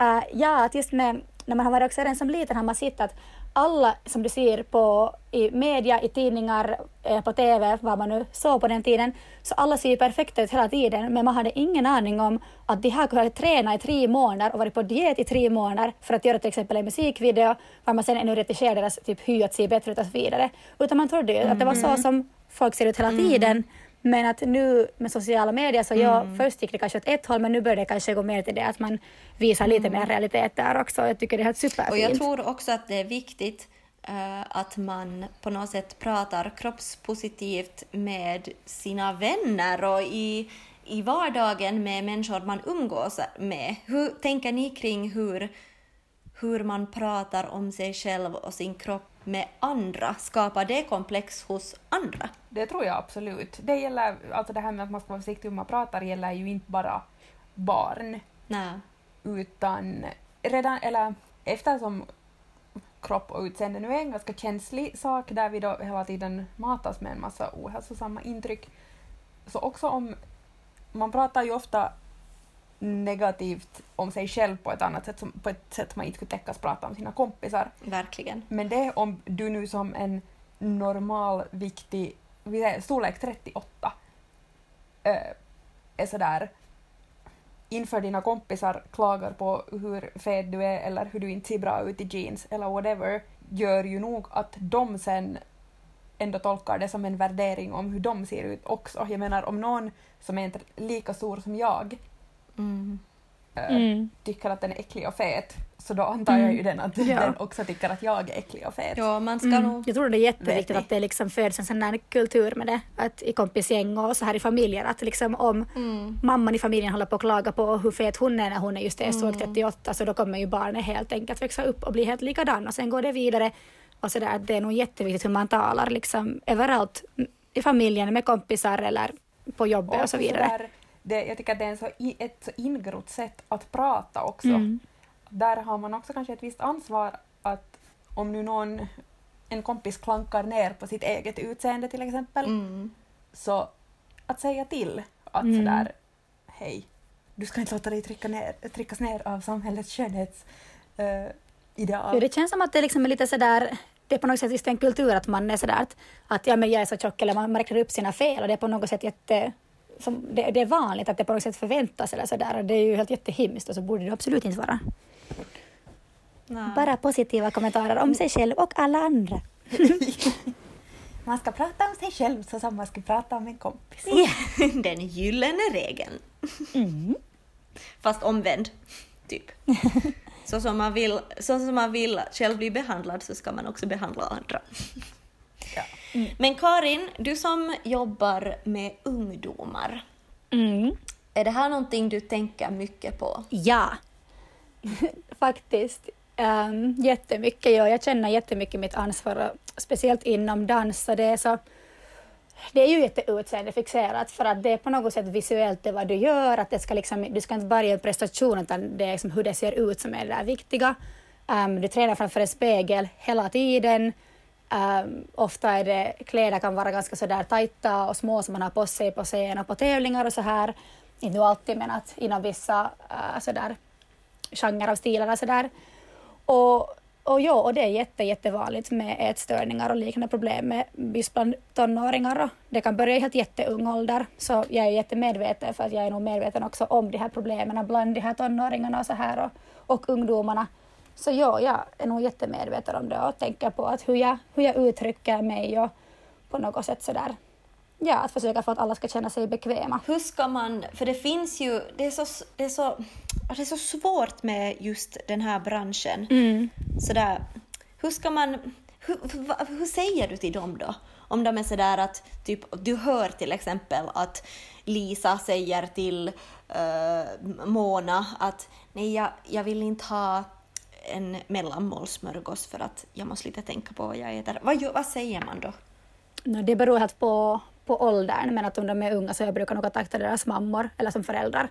Uh, ja, att just med, när man har varit också redan som liten har man sett att alla som du ser på i media, i tidningar, eh, på TV, vad man nu såg på den tiden, så alla ser ju perfekta ut hela tiden, men man hade ingen aning om att de här kunde träna i tre månader och varit på diet i tre månader för att göra till exempel en musikvideo, var man sen ännu retigerar deras typ hy att se bättre ut och så vidare. Utan man trodde ju att det var så som folk ser ut hela tiden. Men att nu med sociala medier så ja, först gick det kanske åt ett håll men nu börjar det kanske gå mer till det att man visar lite mer realitet där också. Jag tycker det är helt superfint. Och jag tror också att det är viktigt eh, att man på något sätt pratar kroppspositivt med sina vänner och i, i vardagen med människor man umgås med. Hur tänker ni kring hur, hur man pratar om sig själv och sin kropp med andra? Skapar det komplex hos andra? Det tror jag absolut. Det gäller, alltså det här med att man ska vara försiktig hur man pratar gäller ju inte bara barn, Nej. utan redan, eller eftersom kropp och utseende nu är en ganska känslig sak där vi då hela tiden matas med en massa ohälsosamma intryck, så också om man pratar ju ofta negativt om sig själv på ett annat sätt, som, på ett sätt man inte skulle täckas prata om sina kompisar. Verkligen. Men det om du nu som en normal viktig, storlek 38, äh, är sådär inför dina kompisar klagar på hur fet du är eller hur du inte ser bra ut i jeans eller whatever, gör ju nog att de sen ändå tolkar det som en värdering om hur de ser ut också. Jag menar om någon som är inte lika stor som jag Mm. äh, Mm. tycker att den är äcklig och fet, så då antar jag ju Mm. den att Ja. den också tycker att jag är äcklig och fet. Ja, man ska Mm. nog... Jag tror det är jätteviktigt att det liksom föds en sån här kultur med det, att i kompisgäng och så här i familjer, att liksom om Mm. mamman i familjen håller på att klaga på hur fet hon är när hon är just är storlek 38, så då kommer ju barnet helt enkelt växa upp och bli helt likadan och sen går det vidare och så där, det är nog jätteviktigt hur man talar liksom överallt i familjen, med kompisar eller på jobbet och, så vidare. Det, jag tycker att det är en så ett så ingrott sätt att prata också. Mm. Där har man också kanske ett visst ansvar att om nu någon, en kompis klankar ner på sitt eget utseende till exempel, Mm. så att säga till att Mm. sådär, hej, du ska inte låta dig trycka ner, tryckas ner av samhällets skönhetsideal. Jo, det känns som att det liksom är lite sådär, det är på något sätt just en kultur att man är sådär att, att ja, men jag är så tjock eller man, man räknar upp sina fel och det är på något sätt jätte, som, det, det är vanligt att det på något sätt förväntas eller sådär och det är ju helt jättehemskt och så borde det absolut inte vara. Nej. Bara positiva kommentarer om sig själv och alla andra. Man ska prata om sig själv så som man ska prata om en kompis. Den gyllene regeln. Mm. Fast omvänd, typ. Så som, man vill, så som man vill själv bli behandlad så ska man också behandla andra. Ja. Men Karin, du som jobbar med ungdomar, Mm. är det här någonting du tänker mycket på? Ja, faktiskt. Um, jättemycket. Ja, jag känner jättemycket mitt ansvar, speciellt inom dans. Så det, är så, det är ju jätteutseendeFixerat för att det är på något sätt visuellt det vad du gör. Att det ska liksom, du ska inte bara göra prestation utan det är liksom hur det ser ut som är det där viktiga. Um, du tränar framför en spegel hela tiden. Um, ofta är det, kläder kan vara ganska sådär tajta och små som man har på sig på scen och på tävlingar och så här. Inte nu alltid men att inom vissa uh, sådär genrer av stilar och sådär. Och, och ja, och det är jätte, jättevanligt med ätstörningar och liknande problem med just bland tonåringar. Och det kan börja i helt jätteung ålder, så jag är jättemedveten för att jag är nog medveten också om de här problemen bland de här tonåringarna och så här och, och ungdomarna. Så ja, jag är nog jättemedveten om det och tänker på att hur jag, hur jag uttrycker mig och på något sätt sådär, ja, att försöka få att alla ska känna sig bekväma. Hur ska man, för det finns ju, det är så, det är så, det är så svårt med just den här branschen. Mm. Sådär, hur ska man, hur, hur, hur säger du till dem då? Om de är sådär att, typ, du hör till exempel att Lisa säger till uh, Mona att nej, jag, jag vill inte ha en mellanmålsmörgås för att jag måste lite tänka på vad jag äter. Vad, vad säger man då? No, det beror helt på, på åldern, men att om de är unga så jag brukar nog kontakta deras mammor eller som föräldrar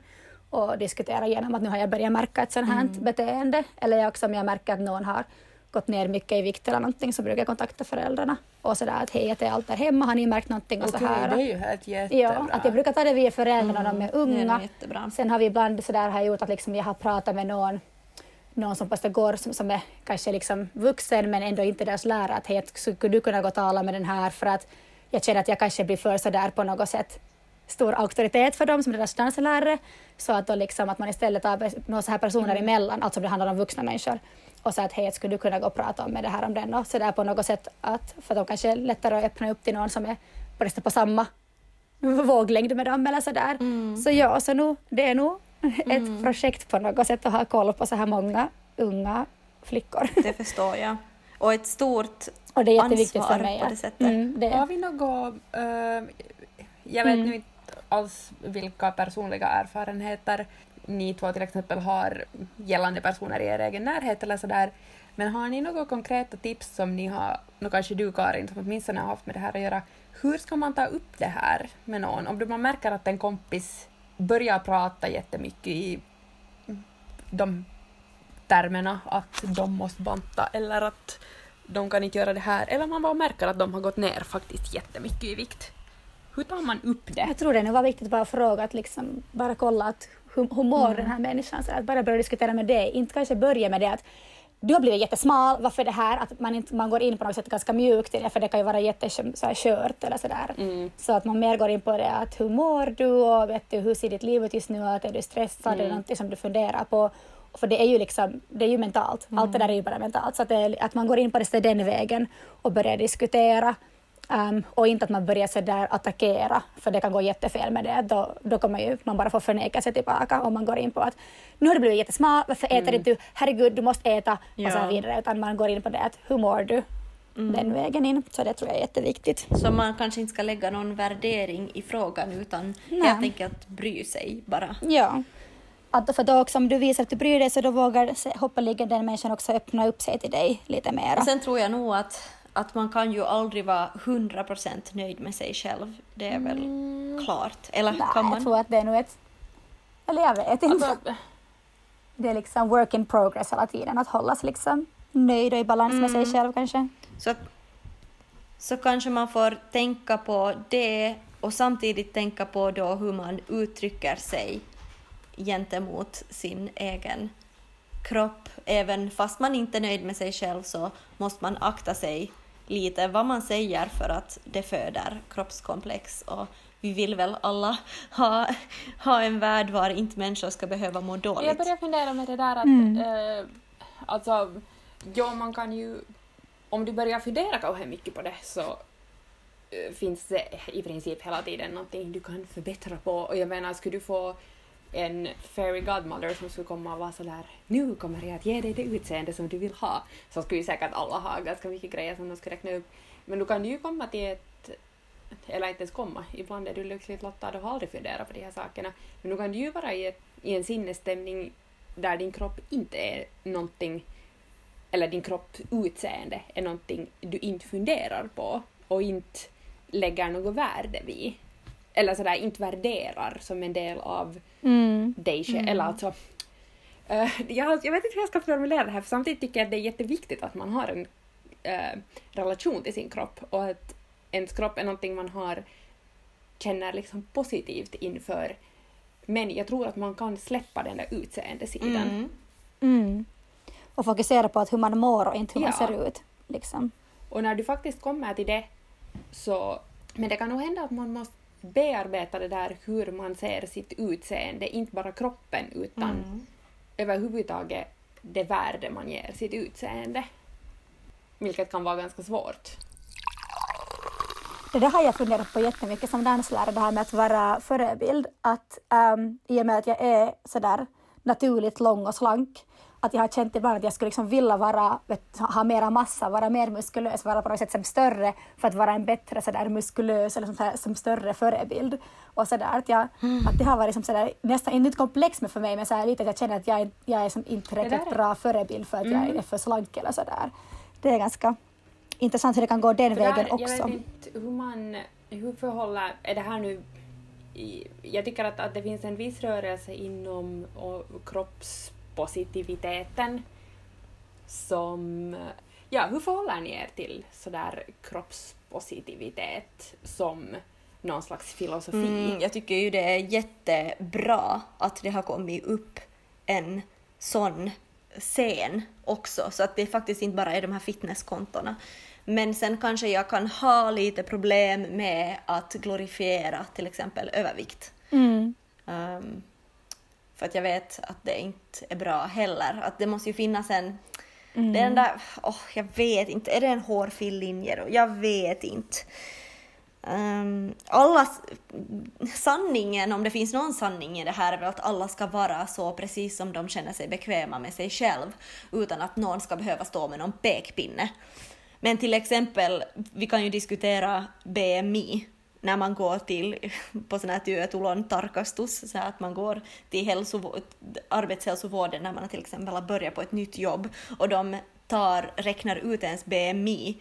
och diskutera igenom att nu har jag börjat märka ett sånt här beteende. Eller jag också om jag märker att någon har gått ner mycket i vikt eller någonting så brukar jag kontakta föräldrarna och sådär att hej, att är allt där hemma, har ni märkt någonting och så Okej, här. det är ju helt jättebra. Ja, att jag brukar ta det via föräldrarna när de är Det är unga. jättebra. Sen har vi ibland sådär har jag gjort att liksom jag har pratat med någon, någon som fast går som, som är kanske liksom vuxen men ändå inte deras lärare att hej, skulle du kunna gå och tala med den här för att jag känner att jag kanske blir för sådär på något sätt stor auktoritet för dem som deras danslärare. Så att, då liksom, att man istället tar några så här personer emellan, alltså det handlar om vuxna människor och så att hej, skulle du kunna gå och prata med det här om den och så där på något sätt att för att de kanske är lättare att öppna upp till någon som är på, på samma våglängd med dem eller sådär. Så ja, så nu, det är nog ett projekt på något sätt att ha koll på så här många unga flickor. Det förstår jag. Och ett stort Och det är jätteviktigt ansvar för mig. på det sättet. Mm, det, Har vi något... eh, jag vet Mm. nu inte alls vilka personliga erfarenheter ni två till exempel har gällande personer i er egen närhet eller sådär. Men har ni några konkreta tips som ni har, nå kanske du Karin som åtminstone har haft med det här att göra. Hur ska man ta upp det här med någon? Om man märker att en kompis börjar prata jättemycket i de termerna att de måste banta eller att de kan inte göra det här. Eller man bara märker att de har gått ner faktiskt jättemycket i vikt. Hur tar man upp det? Jag tror det nu var viktigt att bara fråga, att liksom bara kolla att hur, hur mår Mm. den här människan? Så att bara börja diskutera med det, inte kanske börja med det att du har blivit jättesmal, varför det här? Att man, inte, man går in på något sätt ganska mjukt i det, för det kan ju vara jättekört eller sådär. Mm. Så att man mer går in på det att hur mår du och vet du, hur ser ditt liv ut just nu? Att är du stressad? Mm. Är det någonting som du funderar på? För det är ju liksom, det är ju mentalt. Mm. Allt det där är ju bara mentalt. Så att, det, att man går in på det den vägen och börjar diskutera. Um, och inte att man börjar så där attackera, för det kan gå jättefel med det. Då, då kommer ju man bara få förneka sig tillbaka om man går in på att nu har du blivit jättesmal, varför äter inte du? Herregud, du måste äta och så Ja. vidare. Utan man går in på det att hur mår du? Den vägen in. Så det tror jag är jätteviktigt. Så man kanske inte ska lägga någon värdering i frågan utan Nej. helt enkelt bry sig bara. Ja. Att för då också om du visar att du bryr dig så då vågar hoppeligen den människan också öppna upp sig till dig lite mer. Sen tror jag nog att, att man kan ju aldrig vara 100% nöjd med sig själv. Det är väl klart. Eller Nej, kan jag man? tror att det är nog ett... Eller jag vet inte. Alltså, Det är liksom work in progress hela tiden, att hålla sig liksom nöjd och i balans med sig själv kanske. Så, så kanske man får tänka på det och samtidigt tänka på då hur man uttrycker sig gentemot sin egen kropp. Även fast man inte är nöjd med sig själv så måste man akta sig lite vad man säger för att det föder kroppskomplex. Och vi vill väl alla ha, ha en värld var inte människor ska behöva må Jag dåligt. börjar fundera med det där att, Mm. eh, alltså, ja man kan ju, om du börjar fundera kanske mycket på det så eh, finns det i princip hela tiden någonting du kan förbättra på och jag menar skulle du få en fairy godmother som skulle komma och vara sådär nu kommer jag att ge dig det utseende som du vill ha. Så skulle ju säkert alla ha ganska mycket grejer som de skulle räkna upp. Men då kan du ju komma till ett eller inte ens komma, ibland är du lyckligt lottad och har aldrig funderat på de här sakerna. Men då kan du ju vara i, ett, i en sinnesstämning där din kropp inte är någonting eller din kropps utseende är någonting du inte funderar på och inte lägger något värde vid. Eller sådär inte värderar som en del av Mm. dig själv. Eller alltså, eh, jag, jag vet inte hur jag ska formulera det här för samtidigt tycker jag att det är jätteviktigt att man har en eh, relation till sin kropp och att ens kropp är någonting man har känner liksom positivt inför. Men jag tror att man kan släppa den där utseendesidan. Mm. Mm. Och fokusera på att hur man mår och inte hur man Ja. ser ut. Liksom. Och när du faktiskt kommer till det så... Men det kan nog hända att man måste bearbeta det där hur man ser sitt utseende, inte bara kroppen utan Mm. överhuvudtaget det värde man ger sitt utseende. Vilket kan vara ganska svårt. Det där har jag funderat på jättemycket som danslärare, det här med att vara förebild. Att um, I och med att jag är sådär naturligt lång och slank, att jag har känt ibland att jag skulle liksom vilja vara, vet, ha mera massa, vara mer muskulös, vara på något sätt som större för att vara en bättre sådär muskulös eller som, sådär, som större förebild. Och sådär, att, jag, att det har varit som sådär, nästan inte komplex men för mig, men sådär, lite att jag känner att jag, är- jag är som inte där tillräckligt bra förebild för att jag Mm. är för slank eller sådär. Det är ganska intressant hur det kan gå den För vägen där, också. Jag vet inte hur man... Hur förhåller... Är det här nu... Jag tycker att, att det finns en viss rörelse inom och, kroppspositiviteten som... Ja, hur förhåller ni er till sådär kroppspositivitet som någon slags filosofi? Mm, jag tycker ju det är jättebra att det har kommit upp en sån scen också, så att det faktiskt inte bara är de här fitnesskontona. Men sen kanske jag kan ha lite problem med att glorifiera till exempel övervikt. Mm. Ehm, för att jag vet att det inte är bra heller. Att det måste ju finnas en... Det är den där... åh, jag vet inte. Är det en hårfin linje då? Jag vet inte. Um, alla, sanningen, om det finns någon sanning i det här, är väl att alla ska vara så precis som de känner sig bekväma med sig själv, utan att någon ska behöva stå med någon pekpinne. Men till exempel, vi kan ju diskutera BMI när man går till på sån här työtulon tarkastus, så att man går till hälsovård, arbetshälsovården när man till exempel har börjat på ett nytt jobb och de tar, räknar ut ens BMI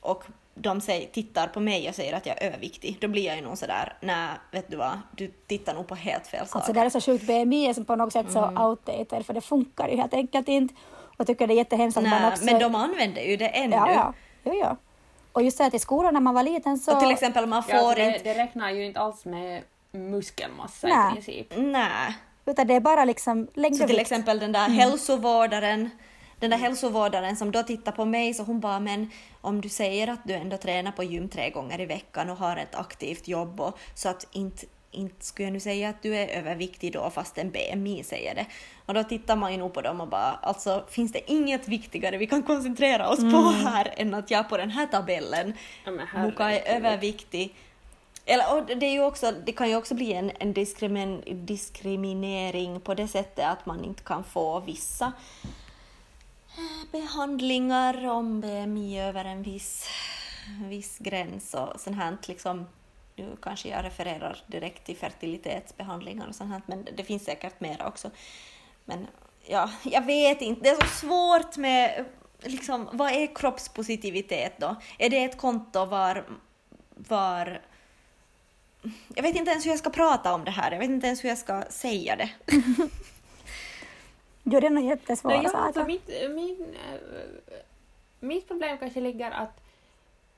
och de säger, tittar på mig och säger att jag är överviktig, då blir jag ju nog sådär, nej, vet du vad, du tittar nog på helt fel sak. Alltså det är så sjukt, BMI är på något sätt så Mm. outdated för det funkar ju helt enkelt inte. Och jag tycker det är jättehemskt att man nej, också... men de använder ju det ännu. Ja, ja. Jo, ja. Och just det att i skolan när man var liten så... Och till exempel man får Ja, alltså det, inte... det räknar ju inte alls med muskelmassa Nej. i princip. Nej. Utan det är bara liksom längd Så till vikt. exempel den där hälsovårdaren, den där hälsovårdaren som då tittar på mig så hon bara men om du säger att du ändå tränar på gym tre gånger i veckan och har ett aktivt jobb och så att inte inte skulle jag nu säga att du är överviktig då fast en BMI säger det. Och då tittar man ju nog på dem och bara alltså finns det inget viktigare vi kan koncentrera oss på här än att jag på den här tabellen Ja, Muka är överviktig. Eller, och det, är ju också, det kan ju också bli en, en diskrimin, diskriminering på det sättet att man inte kan få vissa eh, behandlingar om BMI över en viss, viss gräns och sånt här. Liksom, nu kanske jag refererar direkt till fertilitetsbehandlingar och sånt här, men det finns säkert mera också. Men ja, jag vet inte, det är så svårt med liksom, vad är kroppspositivitet då? Är det ett konto var, var jag vet inte ens hur jag ska prata om det här, jag vet inte ens hur jag ska säga det. Jo, det är nog jättesvåra Nej, ja, alltså mitt, min, äh, mitt problem kanske ligger att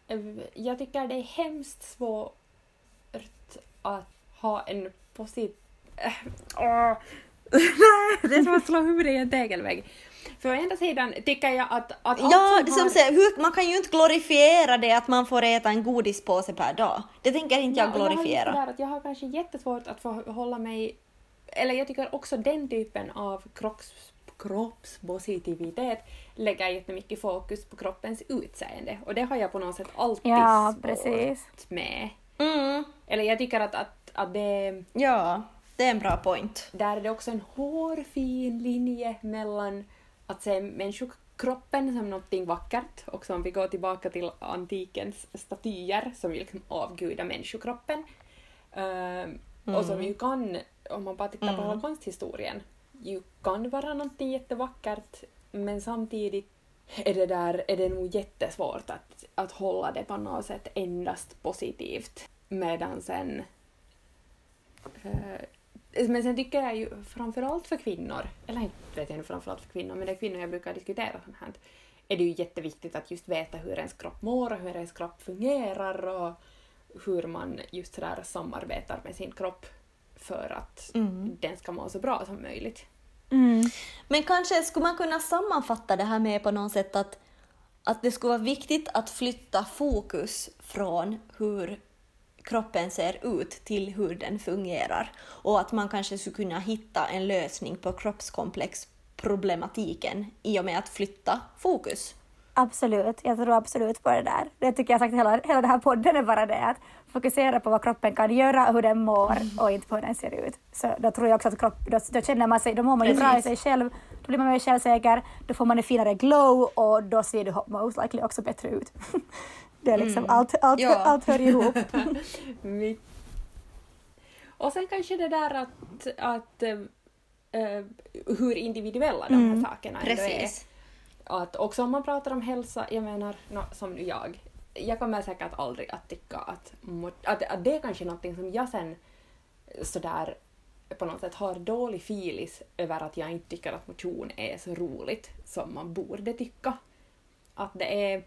äh, jag tycker det är hemskt svårt att ha en positiv... Äh, det är som att slå huvudet i en tegelvägg. För å ena sidan tycker jag att, att allt Ja, som som har- säger, hur, man kan ju inte glorifiera det att man får äta en godispåse per dag. Det tänker inte jag Ja, och Jag har, glorifiera. att jag har kanske jättesvårt att få hålla mig... Eller jag tycker också den typen av kropps, kroppspositivitet lägger jättemycket fokus på kroppens utseende och det har jag på något sätt alltid Ja, svårt precis. med. Mm, Eller jag tycker att, att, att det, ja, det är en bra point. där är det också en hårfin linje mellan att se människokroppen som någonting vackert, också om vi går tillbaka till antikens statyer som ju liksom avgudar människokroppen. Ehm, Och som ju kan, om man bara tittar på hela konsthistorien, ju kan vara någonting jättevackert men samtidigt är det, där, är det nog jättesvårt att, att hålla det på något sätt endast positivt. Medan sen Eh, Men sen tycker jag ju framförallt för kvinnor, eller inte vet jag nu framförallt för kvinnor, men det är kvinnor jag brukar diskutera sånt här, är det ju jätteviktigt att just veta hur ens kropp mår och hur ens kropp fungerar och hur man just sådär samarbetar med sin kropp för att den ska må så bra som möjligt. Mm. Men kanske skulle man kunna sammanfatta det här med på något sätt att, att det skulle vara viktigt att flytta fokus från hur kroppen ser ut till hur den fungerar. Och att man kanske skulle kunna hitta en lösning på kroppskomplexproblematiken i och med att flytta fokus. Absolut, jag tror absolut på det där. Det tycker jag sagt hela, hela den här podden är bara det att fokusera på vad kroppen kan göra och hur den mår och inte på hur den ser ut. Så då tror jag också att kropp, då, då känner man sig, då mår man ju bra i sig själv, då blir man mer självsäker, då får man en finare glow och då ser du most likely också bättre ut. Det är liksom allt, allt, Ja. allt hör ihop. Och sen kanske det där att, att eh, hur individuella de här sakerna ändå är. Precis. Att också om man pratar om hälsa, jag menar nå, som nu jag, jag kommer säkert aldrig att tycka att, att, att det är kanske någonting som jag sen sådär på något sätt har dålig filis över att jag inte tycker att motion är så roligt som man borde tycka. Att det är,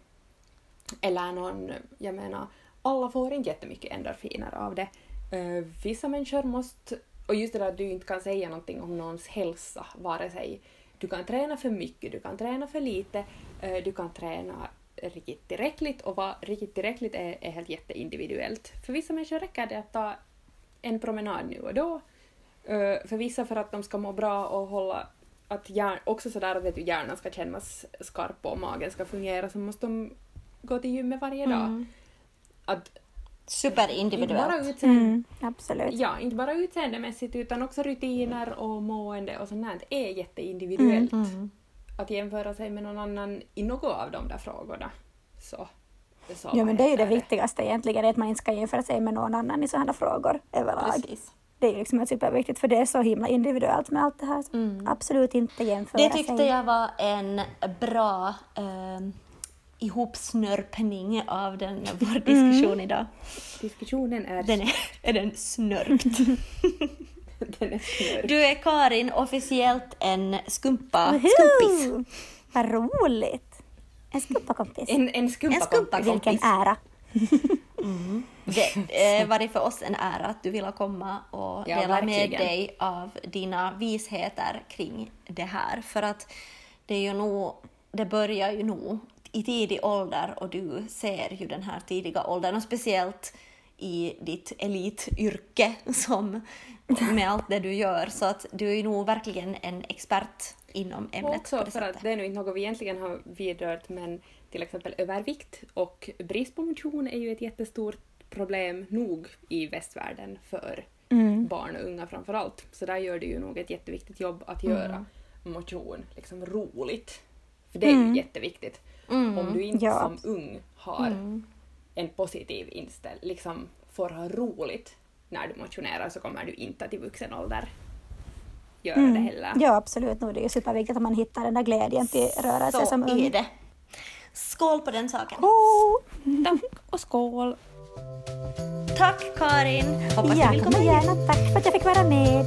eller någon, jag menar, alla får inte jättemycket endorfiner av det. Uh, vissa människor måste, och just det där att du inte kan säga någonting om någons hälsa, vare sig du kan träna för mycket, du kan träna för lite, uh, du kan träna riktigt tillräckligt och vad riktigt tillräckligt är, är helt jätteindividuellt. För vissa människor räcker det att ta en promenad nu och då. Eh, för vissa för att de ska må bra och hålla att hjärn, också sådär att vet du, hjärnan ska kännas skarp och magen ska fungera så måste de gå till gymmet varje dag. Att inte bara, Superindividuellt. utseende, Mm, absolut. ja, inte bara utseendemässigt utan också rutiner och mående och sånt här är jätteindividuellt. Att jämföra sig med någon annan i något av de där frågorna. Så, så Ja, men det är ju det heter viktigaste egentligen, att man inte ska jämföra sig med någon annan i sådana frågor överlag. Precis. Det är ju liksom superviktigt för det är så himla individuellt med allt det här. Absolut inte jämföra Det tyckte sig. jag var en bra eh, ihopsnörpning av den, vår diskussion idag. Diskussionen är, Den är, är den snörpt. den är snurr. Du är Karin officiellt en skumpa, Woho! skumpis. Vad roligt! En skumpakompis. En, en skumpa En skumpa kompis. Vilken ära. Det har varit för oss en ära att du ville komma och Ja, dela med verkligen. dig av dina visheter kring det här. För att det är ju nog, det börjar ju nog i tidig ålder och du ser ju den här tidiga åldern och speciellt i ditt elityrke som med allt det du gör. Så att du är nog verkligen en expert inom Och ämnet. på också det för att det är nu inte något vi egentligen har vidrört men till exempel övervikt och brist på motion är ju ett jättestort problem nog i västvärlden för barn och unga framför allt. Så där gör du ju nog ett jätteviktigt jobb att göra motion liksom roligt. För det är ju jätteviktigt. Om du inte Ja. som ung har en positiv inställning, liksom får ha roligt när du motionerar så kommer du inte att i vuxen ålder göra det heller. Ja, absolut. Nu är det ju superviktigt att man hittar den där glädjen till rörelse Så som ung. är det. Skål på den saken. Oh, Tack och skål! Tack Karin! Hoppas du ja, vill komma igen. gärna. Tack för att jag fick vara med.